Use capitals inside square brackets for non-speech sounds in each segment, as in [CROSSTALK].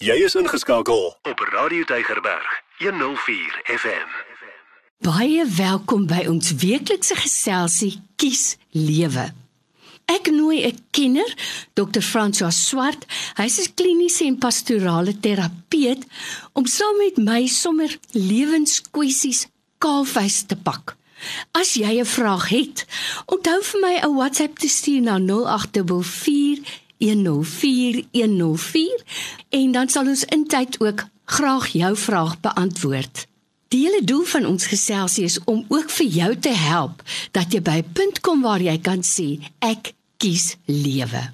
Jy is ingeskakel op Radio Tygerberg 104 FM. Baie welkom by ons weeklikse geselsie Kies Lewe. Ek nooi 'n kenner, Dr. François Swart. Hy's 'n kliniese en pastorale terapeut om saam met my sommer lewenskwessies kaalvuis te pak. As jy 'n vraag het, onthou vir my 'n WhatsApp te stuur na 0844 104104 en dan sal ons intyd ook graag jou vraag beantwoord. Die hele doel van ons geselsie is om ook vir jou te help dat jy by 'n punt kom waar jy kan sê ek kies lewe.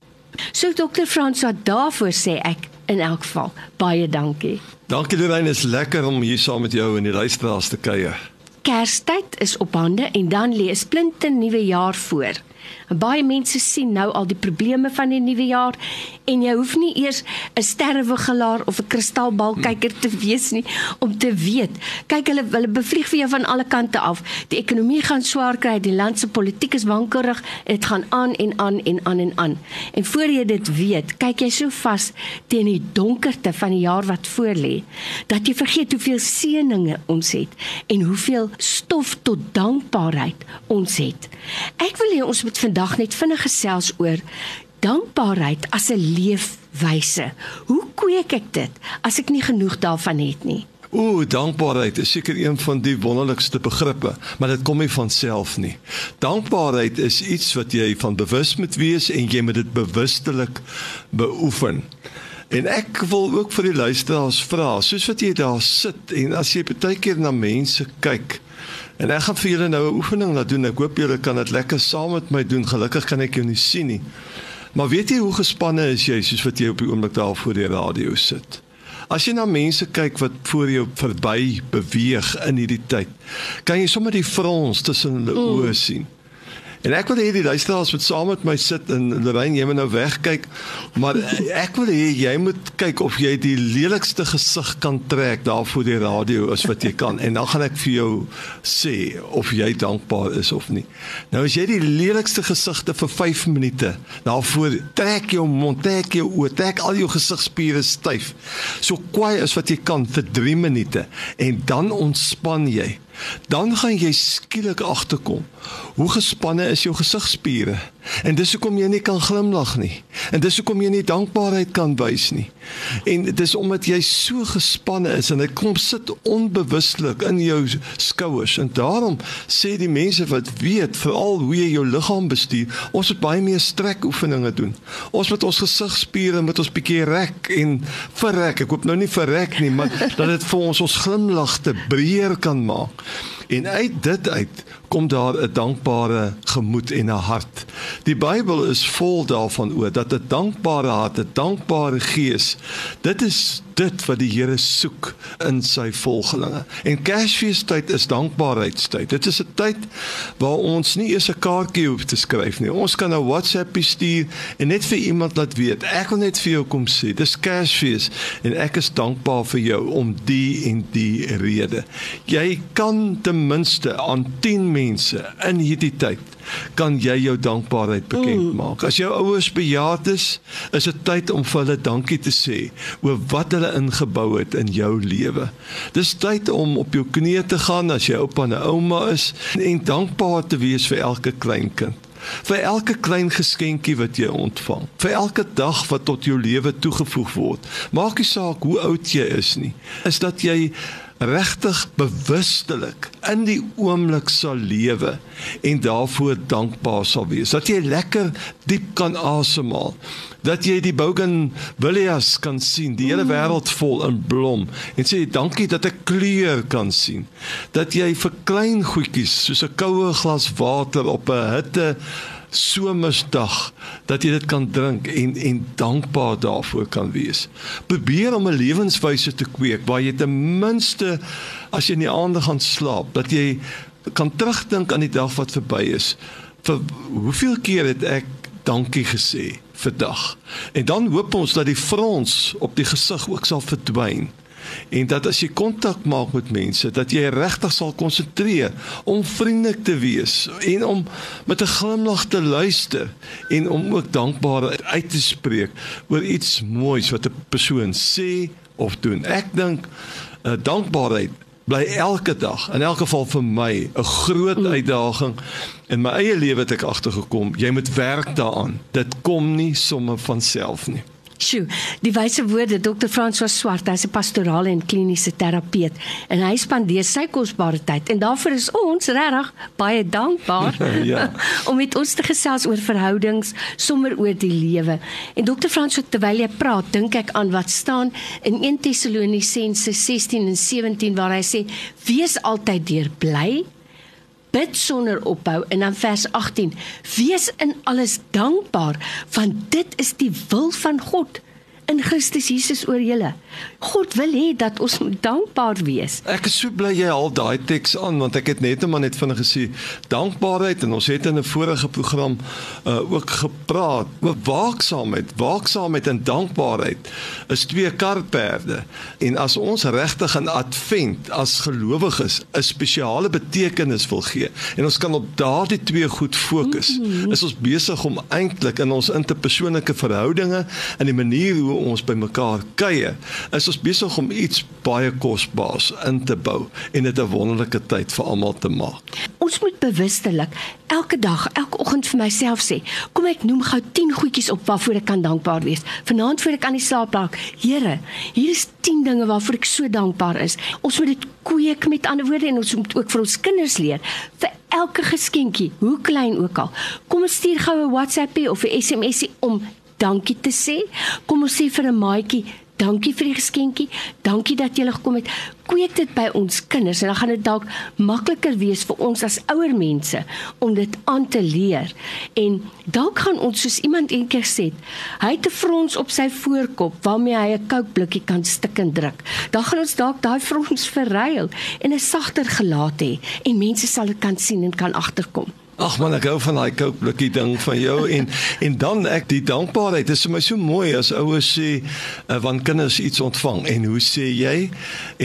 So dokter Frans wat daarvoor sê ek in elk geval baie dankie. Dankie Lorraine, is lekker om hier saam met jou in die luisteraars te kuier. Kerstyd is op hande en dan lê 'n splinte nuwe jaar voor. En baie mense sien nou al die probleme van die nuwe jaar en jy hoef nie eers 'n sterrewigelaar of 'n kristalbalkyker te wees nie om te weet. Kyk hulle hulle bevlieg vir jou van alle kante af. Die ekonomie gaan swaar kry, die land se politiek is wankelrig, dit gaan aan en aan en aan en aan. En voor jy dit weet, kyk jy so vas teen die donkerte van die jaar wat voorlê, dat jy vergeet hoeveel seëninge ons het en hoeveel stof tot dankbaarheid ons het. Ek wil hê ons moet vandag net vinnig gesels oor dankbaarheid as 'n leefwyse. Hoe kweek ek dit as ek nie genoeg daarvan het nie? Ooh, dankbaarheid is seker een van die wonderlikste begrippe, maar dit kom nie van self nie. Dankbaarheid is iets wat jy van bewus moet wees en jy moet dit bewustelik beoefen. En ek wil ook vir die luisteraars vra, soos wat jy daar sit en as jy baie keer na mense kyk, En ek gaan vir julle nou 'n oefening laat doen. Ek hoop julle kan dit lekker saam met my doen. Gelukkig kan ek jou nie sien nie. Maar weet jy hoe gespanne is jy soos wat jy op die oomblik daar voor die radio sit? As jy na mense kyk wat voor jou verby beweeg in hierdie tyd, kan jy sommer die frons tussen hulle oë sien. En ek wil hê die luisteraars moet saam met my sit en Lorraine jy moet nou wegkyk, maar ek wil hê jy moet kyk of jy die lelikste gesig kan trek daar voor die radio as wat jy kan en dan gaan ek vir jou sê of jy dankbaar is of nie. Nou as jy die lelikste gesigte vir 5 minute daarvoor trek jou mond, trek jou oë, trek al jou gesigspiere styf. So kwaai as wat jy kan vir 3 minute en dan ontspan jy dan gaan jy skielik agterkom. Hoe gespanne is jou gesigspiere en dis hoekom jy nie kan glimlag nie. En dis hoekom jy nie dankbaarheid kan wys nie. En dis omdat jy so gespanne is en dit kom sit onbewuslik in jou skouers. En daarom sê die mense wat weet veral hoe jy jou liggaam bestuur ons moet baie meer strek oefeninge doen. Ons moet ons gesigspiere met ons bietjie rek en verrek. Ek hoop nou nie verrek nie maar [LAUGHS] dat dit vir ons ons glimlagte breër kan maak En uit dit uit kom daar 'n dankbare gemoed en 'n hart. Die Bybel is vol daarvan oor dat 'n dankbare hart, 'n dankbare gees, dit is dit wat die Here soek in sy volgelinge. En Kersfeestyd is dankbaarheidstyd. Dit is 'n tyd waar ons nie eers 'n kaartjie hoef te skryf nie. Ons kan 'n WhatsApp stuur en net vir iemand laat weet. Ek wil net vir jou kom sê, dis Kersfees en ek is dankbaar vir jou om die en die rede. Jy kan ten minste aan 10 mense in hierdie tyd kan jy jou dankbaarheid bekend mm. maak. As jou ouers bejaard is, is dit tyd om vir hulle dankie te sê oor wat hulle ingebou het in jou lewe. Dis tyd om op jou knieë te gaan as jy oupa en ouma is en dankbaar te wees vir elke kleinkind vir elke klein geskenkie wat jy ontvang vir elke dag wat tot jou lewe toegevoeg word maak nie saak hoe oud jy is nie is dat jy regtig bewustelik in die oomblik sal lewe en daarvoor dankbaar sal wees. Dat jy lekker diep kan asemhaal. Dat jy die bougainvilleas kan sien, die hele wêreld vol in blom en sê dankie dat ek kleur kan sien. Dat jy vir klein goedjies soos 'n koue glas water op 'n hitte somersdag dat jy dit kan drink en en dankbaar daarvoor kan wees. Probeer om 'n lewenswyse te kweek waar jy ten minste as jy in die aande gaan slaap, dat jy kan terugdink aan die dag wat verby is. Vir hoeveel keer het ek dankie gesê vir dag? En dan hoop ons dat die frons op die gesig ook sal verdwyn en dat as jy kontak maak met mense dat jy regtig sal konsentreer om vriendelik te wees en om met 'n glimlag te luister en om ook dankbaarheid uit te spreek oor iets moois wat 'n persoon sê of doen. Ek dink uh, dankbaarheid bly elke dag in elk geval vir my 'n groot mm. uitdaging in my eie lewe het ek agtergekom jy moet werk daaraan dit kom nie sommer van self nie Sjoe, die wyse woorde Dr. François Swart, hy's 'n pastorale en kliniese terapeut en hy spandeer sy kosbare tyd en daarvoor is ons regtig baie dankbaar. [LAUGHS] ja. [LAUGHS] om met ons te gesels oor verhoudings, sommer oor die lewe. En Dr. François, terwyl jy praat, dink ek aan wat staan in 1 Tessalonisense 16 en 17 waar hy sê: "Wees altyd deurbly, bid sonder ophou en dan vers 18 wees in alles dankbaar want dit is die wil van God in Christus Jesus oor julle. God wil hê dat ons dankbaar wees. Ek is so bly jy al daai teks aan want ek het net net maar net vinnig gesê dankbaarheid en ons het in 'n vorige program uh, ook gepraat oor waaksaamheid. Waaksaamheid en dankbaarheid is twee karperde en as ons regtig in advent as gelowiges 'n spesiale betekenis wil gee en ons kan op daardie twee goed fokus, mm -hmm. is ons besig om eintlik in ons interpersoonlike verhoudinge en die manier hoe ons bymekaar kuier, is ons besig om iets baie kosbaars in te bou en dit 'n wonderlike tyd vir almal te maak. Ons moet bewustelik elke dag, elke oggend vir myself sê, kom ek noem gou 10 goedjies op waarvoor ek kan dankbaar wees. Vanaand voor ek aan die slaap raak, Here, hier is 10 dinge waarvoor ek so dankbaar is. Ons moet dit kweek met ander woorde en ons moet ook vir ons kinders leer vir elke geskenkie, hoe klein ook al. Kom ons stuur gou 'n WhatsAppie of 'n SMSie om dankie te sê. Kom ons sê vir 'n maatjie, dankie vir die geskenkie. Dankie dat jy gele gekom het. Kweek dit by ons kinders en dan gaan dit dalk makliker wees vir ons as ouer mense om dit aan te leer. En dalk gaan ons soos iemand eendag sê, hy het 'n frons op sy voorkop waarmee hy 'n kookblikkie kan stik en druk. Dan gaan ons dalk daai frons [LAUGHS] verruil en 'n sagter gelaat hê en mense sal dit kan sien en kan agterkom. Ag man, ek hou van daai Coke blikkie ding van jou en en dan ek die dankbaarheid. Dit is vir my so mooi as ouers sê uh, wanneer kinders iets ontvang en hoe sê jy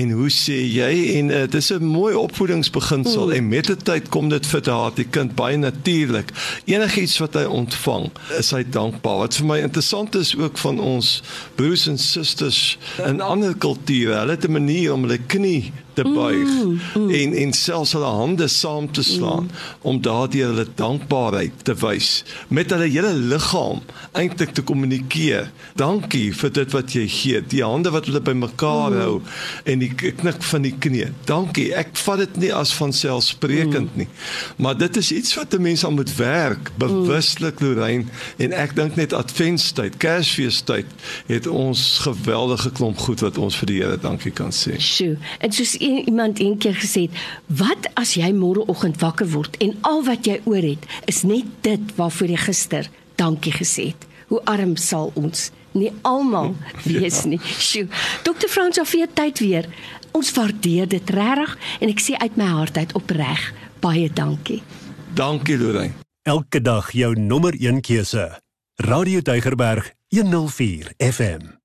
en hoe sê jy en uh, dis 'n mooi opvoedingsbeginsel mm. en met die tyd kom dit vir daardie kind baie natuurlik. Enigiets wat hy ontvang, is hy dankbaar. Wat vir my interessant is ook van ons broers en susters in ander kulture, hulle het 'n manier om hulle knie te buig mm, mm. en en selfs hulle hande saam te slaan mm. om daardie hulle dankbaarheid te wys met hulle hele liggaam eintlik te kommunikeer. Dankie vir dit wat jy gee. Die hande wat hulle bymekaar mm. hou en die knik van die knie. Dankie. Ek vat dit nie as van selfsprekend mm. nie. Maar dit is iets wat 'n mens aan moet werk, bewuslik Lorraine en ek dink net adventstyd, Kersfeestyd het ons geweldige klomp goed wat ons vir die Here dankie kan sê. Sjoe. En soos een, iemand eendag gesê het, wat as jy môreoggend wakker word en al wat jy oor het is net dit waarvoor jy gister dankie gesê het. Hoe arm sal ons nie almal [LAUGHS] wees nie. Sjoe. Dr. Frans of vir tyd weer. Ons waardeer dit regtig en ek sê uit my hart uit opreg baie dankie. Dankie Lorraine. Elke dag jou nommer 1 keuse. Radio Deugerberg 104 FM.